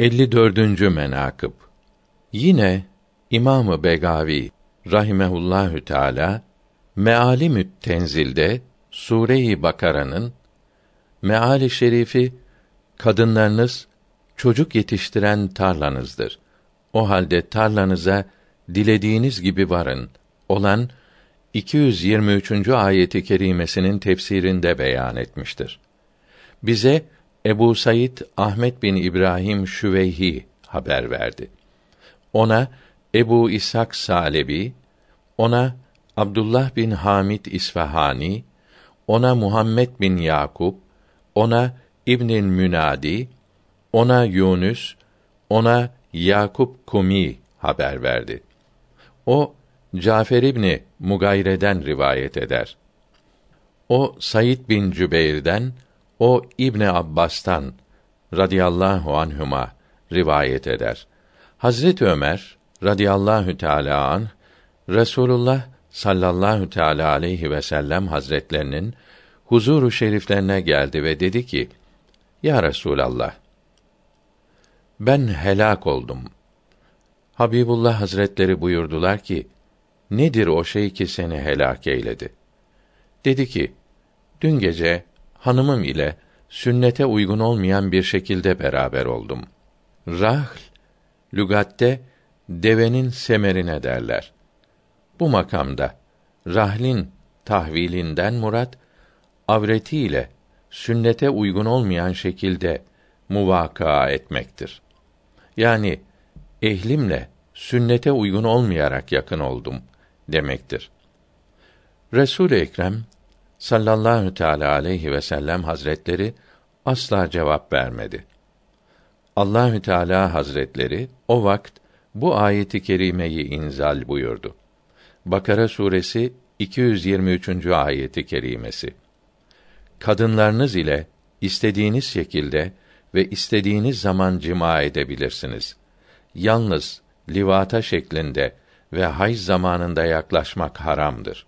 54. menakıb Yine İmamı Begavi rahimehullahü teala Mealimü't Tenzil'de Sure-i Bakara'nın meali şerifi kadınlarınız çocuk yetiştiren tarlanızdır. O halde tarlanıza dilediğiniz gibi varın olan 223. ayeti kerimesinin tefsirinde beyan etmiştir. Bize Ebu Said Ahmet bin İbrahim Şüveyhi haber verdi. Ona Ebu İshak Salebi, ona Abdullah bin Hamid İsfahani, ona Muhammed bin Yakup, ona İbnül Münadi, ona Yunus, ona Yakup Kumi haber verdi. O Cafer İbni Mugayre'den rivayet eder. O Said bin Cübeyr'den, o İbni Abbas'tan radıyallahu anhuma rivayet eder. Hazret Ömer radıyallahu teala an Resulullah sallallahu teala aleyhi ve sellem hazretlerinin huzuru şeriflerine geldi ve dedi ki: Ya Resulallah ben helak oldum. Habibullah Hazretleri buyurdular ki: Nedir o şey ki seni helak eyledi? Dedi ki: Dün gece hanımım ile sünnete uygun olmayan bir şekilde beraber oldum. Rahl lügatte devenin semerine derler. Bu makamda rahlin tahvilinden murat avretiyle sünnete uygun olmayan şekilde muvaka etmektir. Yani ehlimle sünnete uygun olmayarak yakın oldum demektir. Resul Ekrem sallallahu teala aleyhi ve sellem hazretleri asla cevap vermedi. Allahü Teala Hazretleri o vakt bu ayeti kerimeyi inzal buyurdu. Bakara suresi 223. ayeti kerimesi. Kadınlarınız ile istediğiniz şekilde ve istediğiniz zaman cima edebilirsiniz. Yalnız livata şeklinde ve hayz zamanında yaklaşmak haramdır.